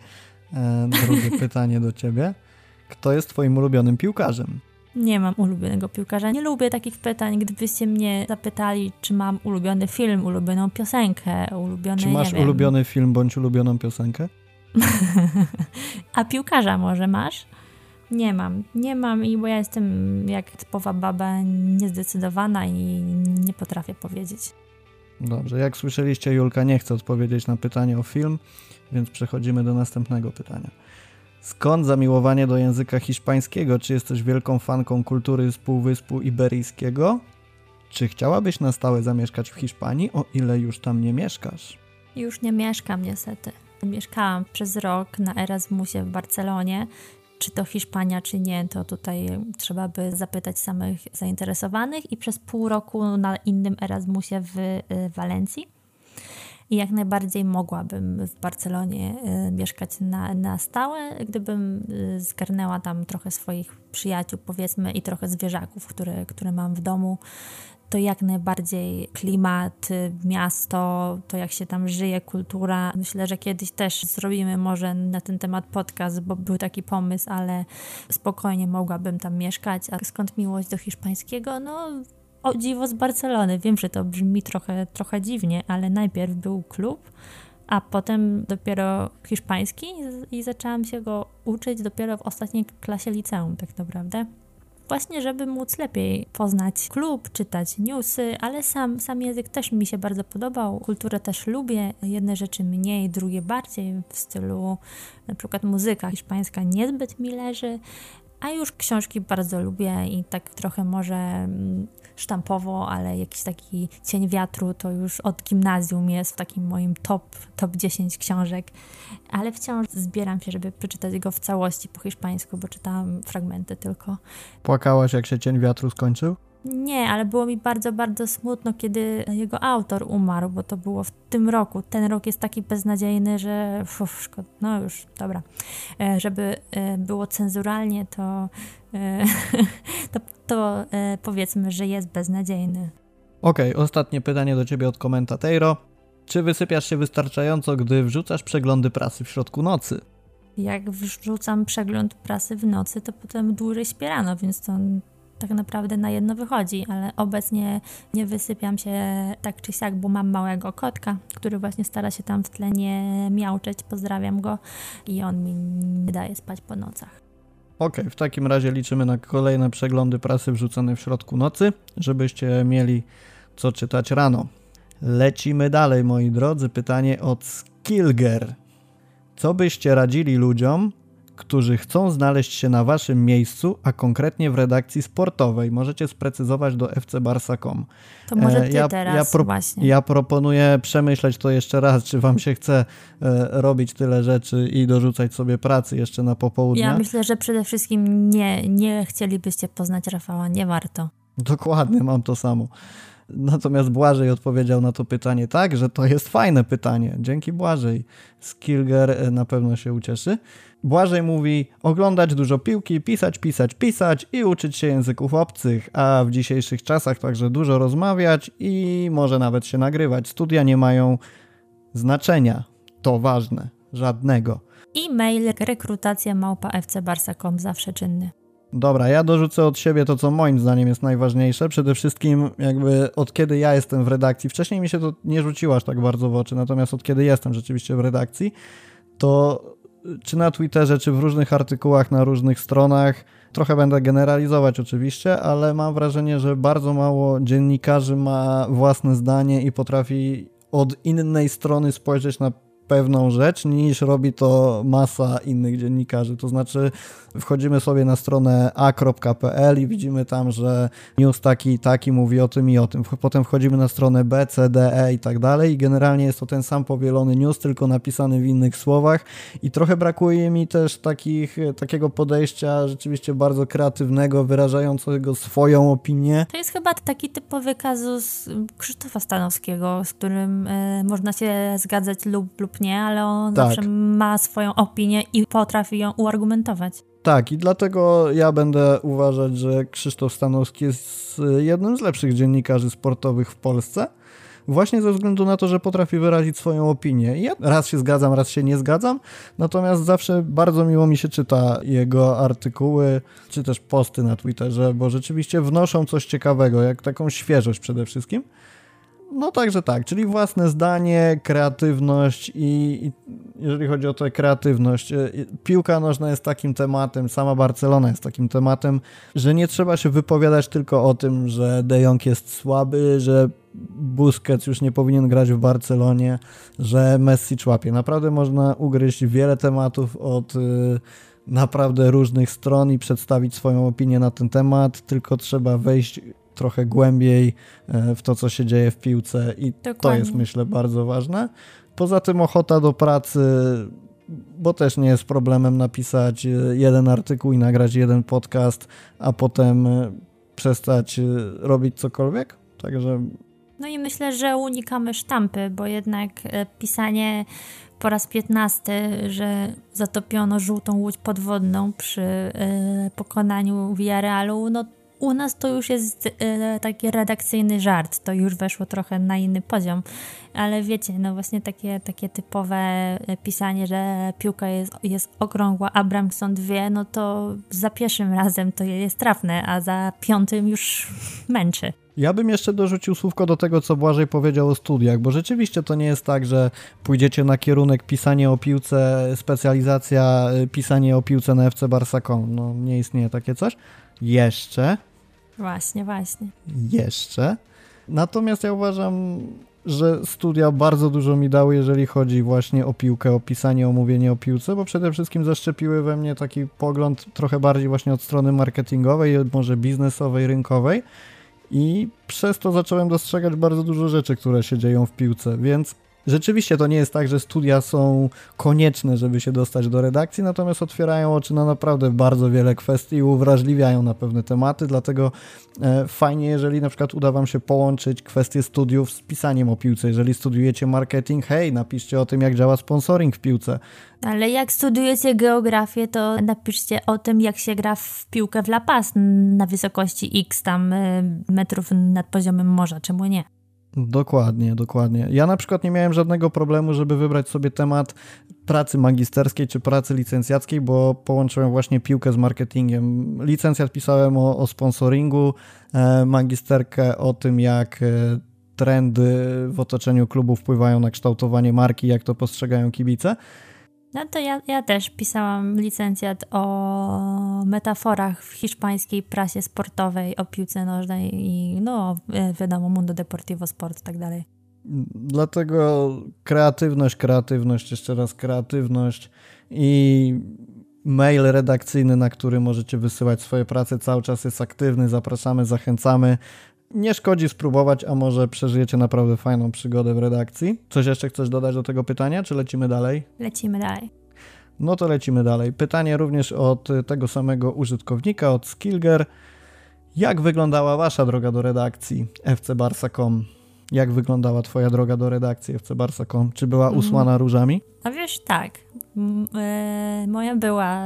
Okay. E, drugie pytanie do ciebie. Kto jest twoim ulubionym piłkarzem? Nie mam ulubionego piłkarza. Nie lubię takich pytań. Gdybyście mnie zapytali, czy mam ulubiony film, ulubioną piosenkę, ulubiony. Czy masz ulubiony film bądź ulubioną piosenkę? A piłkarza może masz? Nie mam, nie mam i bo ja jestem jak typowa baba niezdecydowana i nie potrafię powiedzieć. Dobrze, jak słyszeliście, Julka nie chce odpowiedzieć na pytanie o film, więc przechodzimy do następnego pytania. Skąd zamiłowanie do języka hiszpańskiego? Czy jesteś wielką fanką kultury z Półwyspu Iberyjskiego? Czy chciałabyś na stałe zamieszkać w Hiszpanii, o ile już tam nie mieszkasz? Już nie mieszkam niestety. Mieszkałam przez rok na Erasmusie w Barcelonie. Czy to Hiszpania, czy nie, to tutaj trzeba by zapytać samych zainteresowanych. I przez pół roku na innym Erasmusie w y, Walencji. I jak najbardziej mogłabym w Barcelonie y, mieszkać na, na stałe, gdybym y, zgarnęła tam trochę swoich przyjaciół, powiedzmy, i trochę zwierzaków, które, które mam w domu to jak najbardziej klimat, miasto, to jak się tam żyje, kultura. Myślę, że kiedyś też zrobimy może na ten temat podcast, bo był taki pomysł, ale spokojnie mogłabym tam mieszkać. A skąd miłość do hiszpańskiego? No, o dziwo z Barcelony. Wiem, że to brzmi trochę, trochę dziwnie, ale najpierw był klub, a potem dopiero hiszpański i zaczęłam się go uczyć dopiero w ostatniej klasie liceum, tak naprawdę. Właśnie żeby móc lepiej poznać klub, czytać newsy, ale sam, sam język też mi się bardzo podobał. Kulturę też lubię, jedne rzeczy mniej, drugie bardziej, w stylu na przykład muzyka hiszpańska niezbyt mi leży, a już książki bardzo lubię i tak trochę może mm, sztampowo, ale jakiś taki cień wiatru to już od gimnazjum jest w takim moim top, top 10 książek, ale wciąż zbieram się, żeby przeczytać go w całości po hiszpańsku, bo czytałam fragmenty tylko. Płakałaś, jak się Cień Wiatru skończył? Nie, ale było mi bardzo, bardzo smutno, kiedy jego autor umarł, bo to było w tym roku. Ten rok jest taki beznadziejny, że uf, no już, dobra. E, żeby e, było cenzuralnie, to, e, to, to powiedzmy, że jest beznadziejny. Okej, okay, ostatnie pytanie do ciebie od komentatora. Czy wysypiasz się wystarczająco, gdy wrzucasz przeglądy prasy w środku nocy? Jak wrzucam przegląd prasy w nocy, to potem dłużej śpię rano, więc to tak naprawdę na jedno wychodzi, ale obecnie nie wysypiam się tak czy siak, bo mam małego kotka, który właśnie stara się tam w tle nie miauczeć, pozdrawiam go i on mi nie daje spać po nocach. Okej, okay, w takim razie liczymy na kolejne przeglądy prasy wrzucone w środku nocy, żebyście mieli co czytać rano. Lecimy dalej, moi drodzy. Pytanie od Skilger. Co byście radzili ludziom, którzy chcą znaleźć się na waszym miejscu, a konkretnie w redakcji sportowej. Możecie sprecyzować do fcbarsa.com. To może ty ja, teraz ja pro, właśnie. Ja proponuję przemyśleć to jeszcze raz, czy wam się chce e, robić tyle rzeczy i dorzucać sobie pracy jeszcze na popołudnie. Ja myślę, że przede wszystkim nie, nie chcielibyście poznać Rafała, nie warto. Dokładnie, mam to samo. Natomiast Błażej odpowiedział na to pytanie tak, że to jest fajne pytanie. Dzięki Błażej. Skilger e, na pewno się ucieszy. Błażej mówi oglądać dużo piłki, pisać, pisać, pisać i uczyć się języków obcych, a w dzisiejszych czasach także dużo rozmawiać i może nawet się nagrywać. Studia nie mają znaczenia. To ważne. Żadnego. E-mail rekrutacja małpa fcbarsa.com zawsze czynny. Dobra, ja dorzucę od siebie to, co moim zdaniem jest najważniejsze. Przede wszystkim, jakby od kiedy ja jestem w redakcji, wcześniej mi się to nie rzuciło aż tak bardzo w oczy, natomiast od kiedy jestem rzeczywiście w redakcji, to czy na Twitterze, czy w różnych artykułach na różnych stronach, trochę będę generalizować oczywiście, ale mam wrażenie, że bardzo mało dziennikarzy ma własne zdanie i potrafi od innej strony spojrzeć na pewną rzecz, niż robi to masa innych dziennikarzy. To znaczy, wchodzimy sobie na stronę a.pl i widzimy tam, że news taki i taki mówi o tym i o tym. Potem wchodzimy na stronę B, C, D, E i tak dalej i generalnie jest to ten sam powielony news, tylko napisany w innych słowach i trochę brakuje mi też takich, takiego podejścia rzeczywiście bardzo kreatywnego, wyrażającego swoją opinię. To jest chyba taki typowy kazus Krzysztofa Stanowskiego, z którym y, można się zgadzać lub, lub nie, ale on tak. zawsze ma swoją opinię i potrafi ją uargumentować. Tak, i dlatego ja będę uważać, że Krzysztof Stanowski jest jednym z lepszych dziennikarzy sportowych w Polsce. Właśnie ze względu na to, że potrafi wyrazić swoją opinię. Ja raz się zgadzam, raz się nie zgadzam, natomiast zawsze bardzo miło mi się czyta jego artykuły, czy też posty na Twitterze, bo rzeczywiście wnoszą coś ciekawego, jak taką świeżość przede wszystkim. No także tak, czyli własne zdanie, kreatywność i, i, jeżeli chodzi o tę kreatywność, e, piłka nożna jest takim tematem, sama Barcelona jest takim tematem, że nie trzeba się wypowiadać tylko o tym, że De Jong jest słaby, że Busquets już nie powinien grać w Barcelonie, że Messi człapie. Naprawdę można ugryźć wiele tematów od y, naprawdę różnych stron i przedstawić swoją opinię na ten temat, tylko trzeba wejść trochę głębiej e, w to, co się dzieje w piłce i Dokładnie. to jest myślę bardzo ważne. Poza tym ochota do pracy, bo też nie jest problemem napisać e, jeden artykuł i nagrać jeden podcast, a potem e, przestać robić cokolwiek. Także. No i myślę, że unikamy sztampy, bo jednak pisanie po raz piętnasty, że zatopiono żółtą łódź podwodną przy pokonaniu Villarrealu, no u nas to już jest e, taki redakcyjny żart, to już weszło trochę na inny poziom, ale wiecie, no właśnie takie, takie typowe e, pisanie, że piłka jest, jest okrągła, a Bramson dwie, no to za pierwszym razem to jest trafne, a za piątym już męczy. Ja bym jeszcze dorzucił słówko do tego, co Błażej powiedział o studiach, bo rzeczywiście to nie jest tak, że pójdziecie na kierunek pisanie o piłce, specjalizacja e, pisanie o piłce na FC Barsa.com. No nie istnieje takie coś Jeszcze. Właśnie, właśnie. Jeszcze. Natomiast ja uważam, że studia bardzo dużo mi dały, jeżeli chodzi właśnie o piłkę, o pisanie, o mówienie o piłce, bo przede wszystkim zaszczepiły we mnie taki pogląd trochę bardziej właśnie od strony marketingowej, może biznesowej, rynkowej i przez to zacząłem dostrzegać bardzo dużo rzeczy, które się dzieją w piłce, więc Rzeczywiście to nie jest tak, że studia są konieczne, żeby się dostać do redakcji, natomiast otwierają oczy na naprawdę bardzo wiele kwestii i uwrażliwiają na pewne tematy, dlatego e, fajnie, jeżeli na przykład uda Wam się połączyć kwestie studiów z pisaniem o piłce. Jeżeli studiujecie marketing, hej, napiszcie o tym, jak działa sponsoring w piłce. Ale jak studiujecie geografię, to napiszcie o tym, jak się gra w piłkę w La Paz na wysokości x tam e, metrów nad poziomem morza, czemu nie? Dokładnie, dokładnie. Ja na przykład nie miałem żadnego problemu, żeby wybrać sobie temat pracy magisterskiej czy pracy licencjackiej, bo połączyłem właśnie piłkę z marketingiem. Licencjat pisałem o, o sponsoringu, e, magisterkę o tym, jak e, trendy w otoczeniu klubu wpływają na kształtowanie marki, jak to postrzegają kibice. No to ja, ja też pisałam licencjat o metaforach w hiszpańskiej prasie sportowej, o piłce nożnej i no e, wiadomo, Mundo Deportivo Sport i tak dalej. Dlatego kreatywność, kreatywność, jeszcze raz kreatywność i mail redakcyjny, na który możecie wysyłać swoje prace, cały czas jest aktywny. Zapraszamy, zachęcamy nie szkodzi spróbować, a może przeżyjecie naprawdę fajną przygodę w redakcji. Coś jeszcze chcesz dodać do tego pytania, czy lecimy dalej? Lecimy dalej. No to lecimy dalej. Pytanie również od tego samego użytkownika, od Skilger. Jak wyglądała Wasza droga do redakcji fcbarsa.com? Jak wyglądała Twoja droga do redakcji fcbarsa.com? Czy była mhm. usłana różami? A wiesz, tak. E, moja była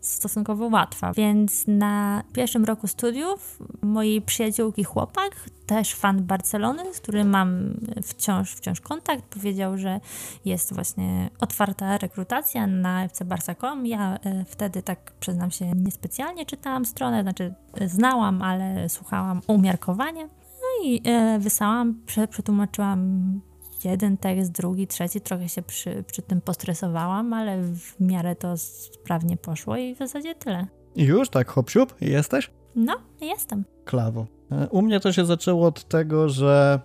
stosunkowo łatwa, więc na pierwszym roku studiów mojej przyjaciółki chłopak, też fan Barcelony, z którym mam wciąż, wciąż kontakt, powiedział, że jest właśnie otwarta rekrutacja na FC Barca.com. Ja e, wtedy tak, przyznam się, niespecjalnie czytałam stronę, znaczy znałam, ale słuchałam umiarkowanie. No i e, wysłałam, przetłumaczyłam jeden tekst, drugi, trzeci, trochę się przy, przy tym postresowałam, ale w miarę to sprawnie poszło i w zasadzie tyle. Już tak hop siup, jesteś? No, jestem. Klawo. E, u mnie to się zaczęło od tego, że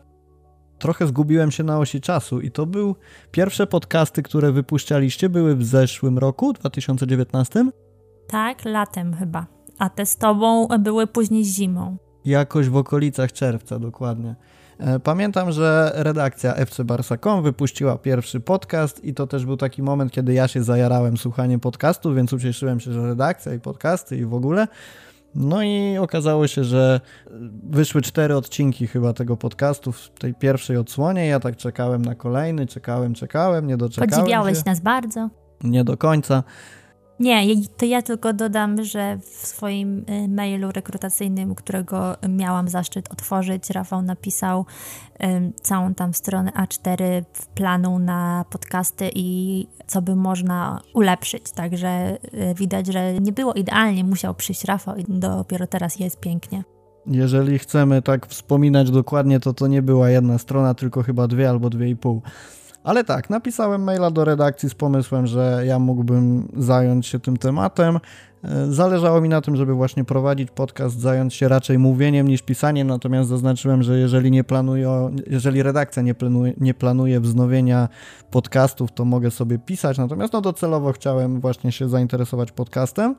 trochę zgubiłem się na osi czasu i to był pierwsze podcasty, które wypuszczaliście, były w zeszłym roku, 2019? Tak, latem chyba. A te z tobą były później zimą. Jakoś w okolicach czerwca, dokładnie. E, pamiętam, że redakcja fcbarsa.com wypuściła pierwszy podcast i to też był taki moment, kiedy ja się zajarałem słuchaniem podcastu, więc ucieszyłem się, że redakcja i podcasty i w ogóle. No i okazało się, że wyszły cztery odcinki chyba tego podcastu w tej pierwszej odsłonie. Ja tak czekałem na kolejny, czekałem, czekałem, nie doczekałem Podziwiałeś się. nas bardzo. Nie do końca. Nie, to ja tylko dodam, że w swoim y, mailu rekrutacyjnym, którego miałam zaszczyt otworzyć, Rafał napisał całą tam stronę A4 w planu na podcasty i co by można ulepszyć. Także y, widać, że nie było idealnie, musiał przyjść Rafał i dopiero teraz jest pięknie. Jeżeli chcemy tak wspominać dokładnie, to to nie była jedna strona, tylko chyba dwie albo dwie i pół. Ale tak, napisałem maila do redakcji z pomysłem, że ja mógłbym zająć się tym tematem. E, zależało mi na tym, żeby właśnie prowadzić podcast, zająć się raczej mówieniem niż pisaniem, natomiast zaznaczyłem, że jeżeli nie planuję, jeżeli redakcja nie planuje, nie planuje wznowienia podcastów, to mogę sobie pisać, natomiast no docelowo chciałem właśnie się zainteresować podcastem.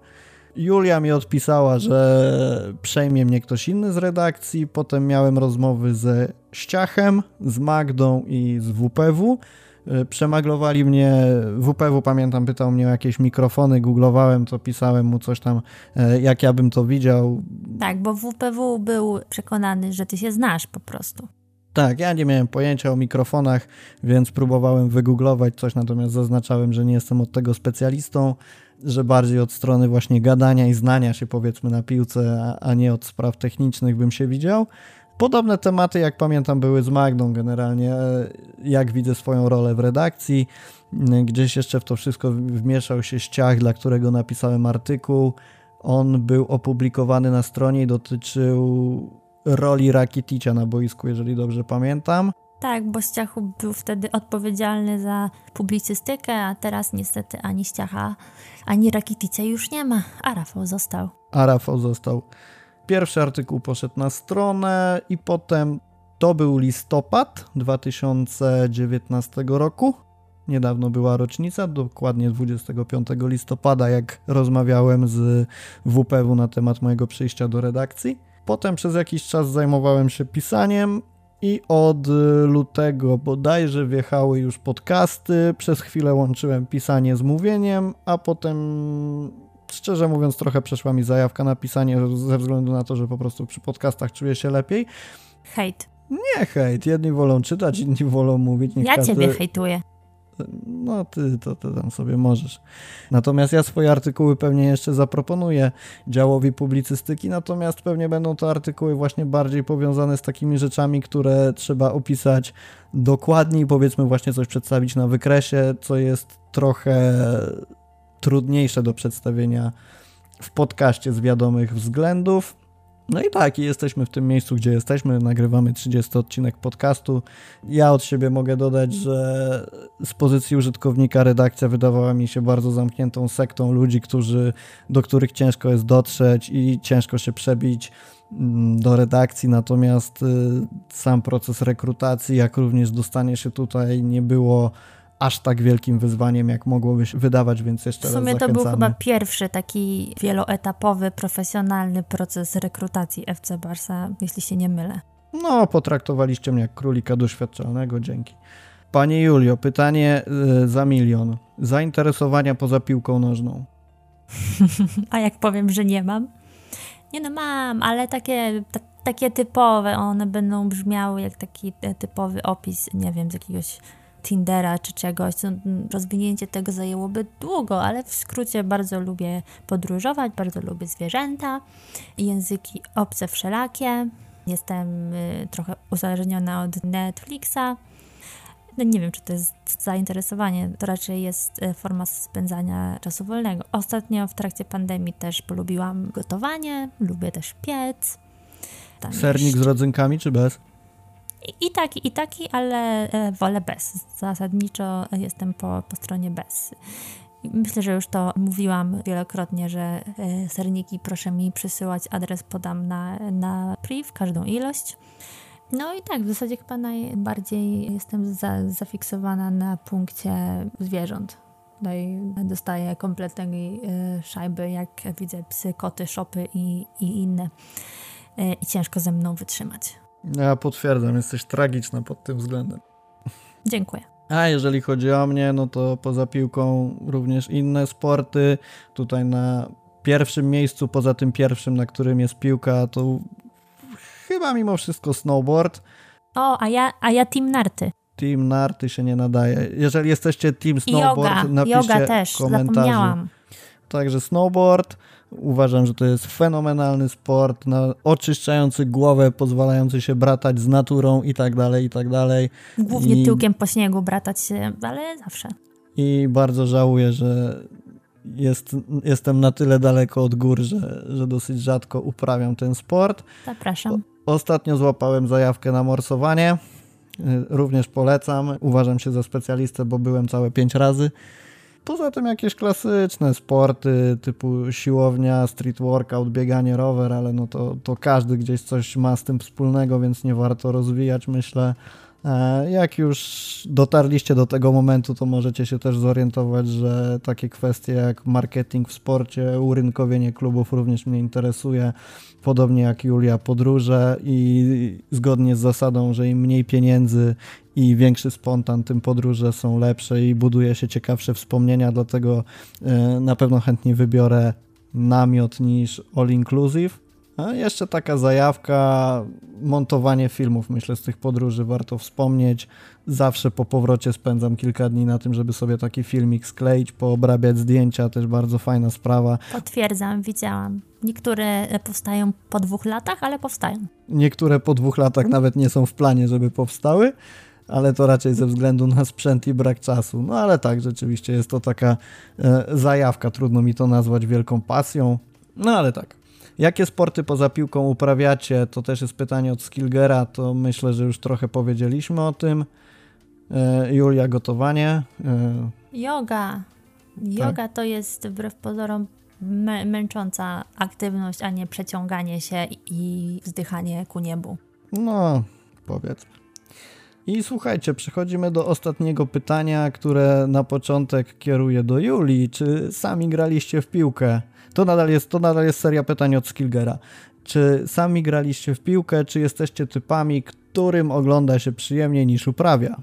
Julia mi odpisała, że przejmie mnie ktoś inny z redakcji. Potem miałem rozmowy ze Ściachem, z Magdą i z WPW. E, przemaglowali mnie, WPW pamiętam, pytał mnie o jakieś mikrofony, googlowałem to, pisałem mu coś tam, e, jak ja bym to widział. Tak, bo WPW był przekonany, że ty się znasz po prostu. Tak, ja nie miałem pojęcia o mikrofonach, więc próbowałem wygooglować coś, natomiast zaznaczałem, że nie jestem od tego specjalistą że bardziej od strony właśnie gadania i znania się powiedzmy na piłce, a, nie od spraw technicznych bym się widział. Podobne tematy, jak pamiętam, były z Magdą generalnie, e, jak widzę swoją rolę w redakcji. Gdzieś jeszcze w to wszystko wmieszał się ściach, dla którego napisałem artykuł. On był opublikowany na stronie i dotyczył roli Rakiticia na boisku, jeżeli dobrze pamiętam. Tak, bo Ściachu był wtedy odpowiedzialny za publicystykę, a teraz niestety ani Ściacha, ani Rakiticia już nie ma, a Rafał został. a Rafał został. Pierwszy artykuł poszedł na stronę i potem to był listopad 2019 roku. Niedawno była rocznica, dokładnie 25 listopada, jak rozmawiałem z WPW na temat mojego przyjścia do redakcji. Potem przez jakiś czas zajmowałem się pisaniem i od lutego bodajże wjechały już podcasty. Przez chwilę łączyłem pisanie z mówieniem, a potem szczerze mówiąc trochę przeszła mi zajawka na pisanie ze względu na to, że po prostu przy podcastach czuję się lepiej. Hejt. Nie hejt, jedni wolą czytać, inni wolą mówić. Niech ja każdy... ciebie hejtuję. No, ty to, to tam sobie możesz. Natomiast ja swoje artykuły pewnie jeszcze zaproponuję działowi publicystyki, natomiast pewnie będą to artykuły właśnie bardziej powiązane z takimi rzeczami, które trzeba opisać dokładniej, powiedzmy właśnie coś przedstawić na wykresie, co jest trochę trudniejsze do przedstawienia w podcaście z wiadomych względów. No i tak, jesteśmy w tym miejscu, gdzie jesteśmy, nagrywamy 30 odcinek podcastu. Ja od siebie mogę dodać, że z pozycji użytkownika redakcja wydawała mi się bardzo zamkniętą sektą ludzi, którzy, do których ciężko jest dotrzeć i ciężko się przebić mm, do redakcji, natomiast y, sam proces rekrutacji, jak również dostanie się tutaj nie było aż tak wielkim wyzwaniem, jak mogłoby się wydawać, więc jeszcze raz W sumie to był chyba pierwszy taki wieloetapowy, profesjonalny proces rekrutacji FC Barsa, jeśli się nie mylę. No, potraktowaliście mnie jak królika doświadczonego, dzięki. Panie Julio, pytanie y, za milion. Zainteresowania poza piłką nożną? A jak powiem, że nie mam? Nie no, mam, ale takie, takie typowe, one będą brzmiały jak taki e, typowy opis, nie wiem, z jakiegoś Tindera czy czegoś. Rozwinięcie tego zajęłoby długo, ale w skrócie bardzo lubię podróżować, bardzo lubię zwierzęta, języki obce wszelakie. Jestem y, trochę uzależniona od Netflixa. No nie wiem, czy to jest zainteresowanie, to raczej jest y, forma spędzania czasu wolnego. Ostatnio w trakcie pandemii też polubiłam gotowanie, lubię też piec. Tam Sernik jeszcze... z rodzynkami czy bez? I, taki, i taki, ale e, wolę bez. Zasadniczo jestem po, po stronie bez. Myślę, że już to mówiłam wielokrotnie, że e, serniki proszę mi przysyłać, adres podam na, na priv, każdą ilość. No i tak, w zasadzie chyba najbardziej jestem za, zafiksowana na punkcie zwierząt. Tutaj dostaję kompletnej e, szajby, jak widzę psy, koty, szopy i, i inne. I ciężko ze mną wytrzymać. Ja potwierdzam, jesteś tragiczna pod tym względem. Dziękuję. A jeżeli chodzi o mnie, no to poza piłką również inne sporty. Tutaj na pierwszym miejscu, poza tym pierwszym, na którym jest piłka, to chyba mimo wszystko snowboard. O, a ja, a ja team narty. Team narty się nie nadaje. Jeżeli jesteście team snowboard, yoga, napiszcie yoga też, komentarzu. Zapomniałam. Także snowboard. Uważam, że to jest fenomenalny sport, oczyszczający głowę, pozwalający się bratać z naturą i tak dalej, i tak dalej. Głównie I, tyłkiem po śniegu bratać się, ale zawsze. I bardzo żałuję, że jest, jestem na tyle daleko od gór, że, że dosyć rzadko uprawiam ten sport. Zapraszam. Ostatnio złapałem zajawkę na morsowanie. Y, również polecam. Uważam się za specjalistę, bo byłem całe pięć razy. Poza tym jakieś klasyczne sporty typu siłownia, street workout, bieganie rower, ale no to, to każdy gdzieś coś ma z tym wspólnego, więc nie warto rozwijać, myślę. E, jak już dotarliście do tego momentu, to możecie się też zorientować, że takie kwestie jak marketing w sporcie, urynkowienie klubów również mnie interesuje, podobnie jak Julia podróże i zgodnie z zasadą, że im mniej pieniędzy i większy spontan, tym podróże są lepsze i buduje się ciekawsze wspomnienia, dlatego e, na pewno chętniej wybiorę namiot niż all inclusive. A jeszcze taka zajawka, montowanie filmów, myślę, z tych podróży warto wspomnieć. Zawsze po powrocie spędzam kilka dni na tym, żeby sobie taki filmik skleić, poobrabiać zdjęcia, też bardzo fajna sprawa. Potwierdzam, widziałam. Niektóre powstają po dwóch latach, ale powstają. Niektóre po dwóch latach nawet nie są w planie, żeby powstały ale to raczej ze względu na sprzęt i brak czasu. No ale tak, rzeczywiście jest to taka e, zajawka, trudno mi to nazwać wielką pasją, no ale tak. Jakie sporty poza piłką uprawiacie? To też jest pytanie od Skilgera, to myślę, że już trochę powiedzieliśmy o tym. E, Julia, gotowanie. E, Yoga. Yoga tak. to jest wbrew pozorom mę- męcząca aktywność, a nie przeciąganie się i wzdychanie ku niebu. No, powiedzmy. I słuchajcie, przechodzimy do ostatniego pytania, które na początek kieruję do Julii. Czy sami graliście w piłkę? To nadal jest, to nadal jest seria pytań od Skilgera. Czy sami graliście w piłkę, czy jesteście typami, którym ogląda się przyjemniej niż uprawia?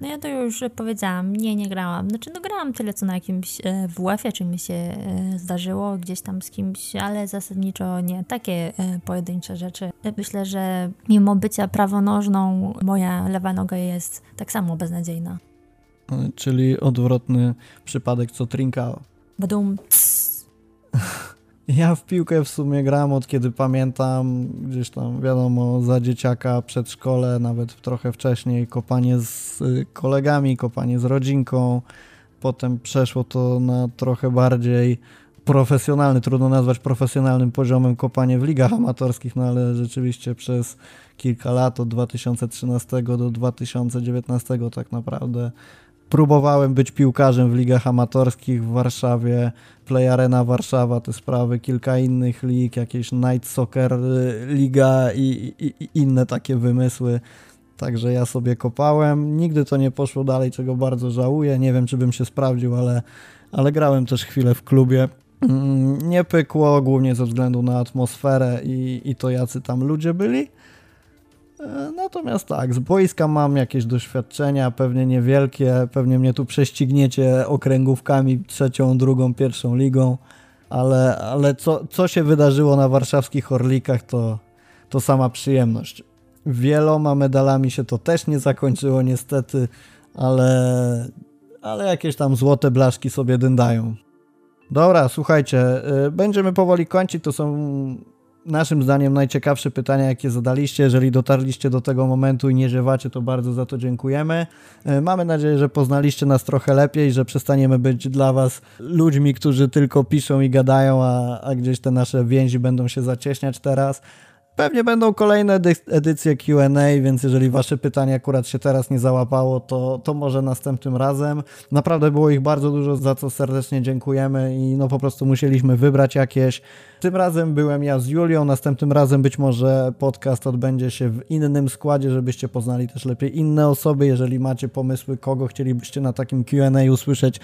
No ja to już powiedziałam, nie, nie grałam. Znaczy, no grałam tyle, co na jakimś e, WF-ie, czy mi się e, zdarzyło gdzieś tam z kimś, ale zasadniczo nie. Takie e, pojedyncze rzeczy. E, Myślę, że mimo bycia prawonożną, moja lewa noga jest tak samo beznadziejna. Czyli odwrotny przypadek co Trinkao. Badum, Ja w piłkę w sumie gram od kiedy pamiętam, gdzieś tam wiadomo, za dzieciaka, przedszkole, nawet trochę wcześniej, kopanie z y, kolegami, kopanie z rodzinką. Potem przeszło to na trochę bardziej profesjonalny, trudno nazwać profesjonalnym poziomem kopanie w ligach amatorskich, no ale rzeczywiście przez kilka lat, od 2013 do 2019 tak naprawdę próbowałem być piłkarzem w ligach amatorskich w Warszawie, Play Arena Warszawa, te sprawy, kilka innych lig, jakieś Night Soccer y, Liga i, i, i inne takie wymysły. Także ja sobie kopałem. Nigdy to nie poszło dalej, czego bardzo żałuję. Nie wiem, czy bym się sprawdził, ale, ale grałem też chwilę w klubie. Mm, Nie pykło, głównie ze względu na atmosferę i, i to, jacy tam ludzie byli. E, Natomiast tak, z boiska mam jakieś doświadczenia, pewnie niewielkie, pewnie mnie tu prześcigniecie okręgówkami trzecią, drugą, pierwszą ligą, ale, ale co, co się wydarzyło na warszawskich Orlikach, to, to sama przyjemność. Wieloma medalami się to też nie zakończyło niestety, ale, ale jakieś tam złote blaszki sobie dyndają. Dobra, słuchajcie, y, będziemy powoli kończyć, to są naszym zdaniem najciekawsze pytania, jakie zadaliście. Jeżeli dotarliście do tego momentu i nie ziewacie, to bardzo za to dziękujemy. E, Mamy nadzieję, że poznaliście nas trochę lepiej, że przestaniemy być dla Was ludźmi, którzy tylko piszą i gadają, a, a gdzieś te nasze więzi będą się zacieśniać teraz. Pewnie będą kolejne edy- edycje QA, więc jeżeli Wasze pytanie akurat się teraz nie załapało, to, to może następnym razem. Naprawdę było ich bardzo dużo, za co serdecznie dziękujemy i no po prostu musieliśmy wybrać jakieś. Tym razem byłem ja z Julią, następnym razem być może podcast odbędzie się w innym składzie, żebyście poznali też lepiej inne osoby. Jeżeli macie pomysły, kogo chcielibyście na takim QA usłyszeć,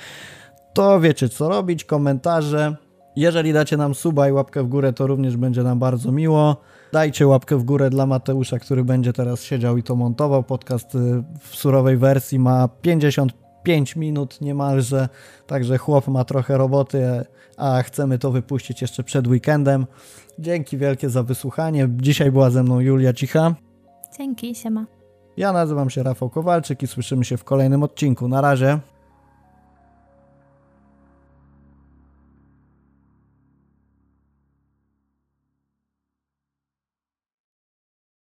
to wiecie co robić, komentarze. Jeżeli dacie nam suba i łapkę w górę, to również będzie nam bardzo miło. Dajcie łapkę w górę dla Mateusza, który będzie teraz siedział i to montował. Podcast y, w surowej wersji ma 55 minut niemalże, także chłop ma trochę roboty, a chcemy to wypuścić jeszcze przed weekendem. Dzięki wielkie za wysłuchanie. Dzisiaj była ze mną Julia Cicha. dzięki, siema. Ja nazywam się Rafał Kowalczyk i słyszymy się w kolejnym odcinku. Na razie.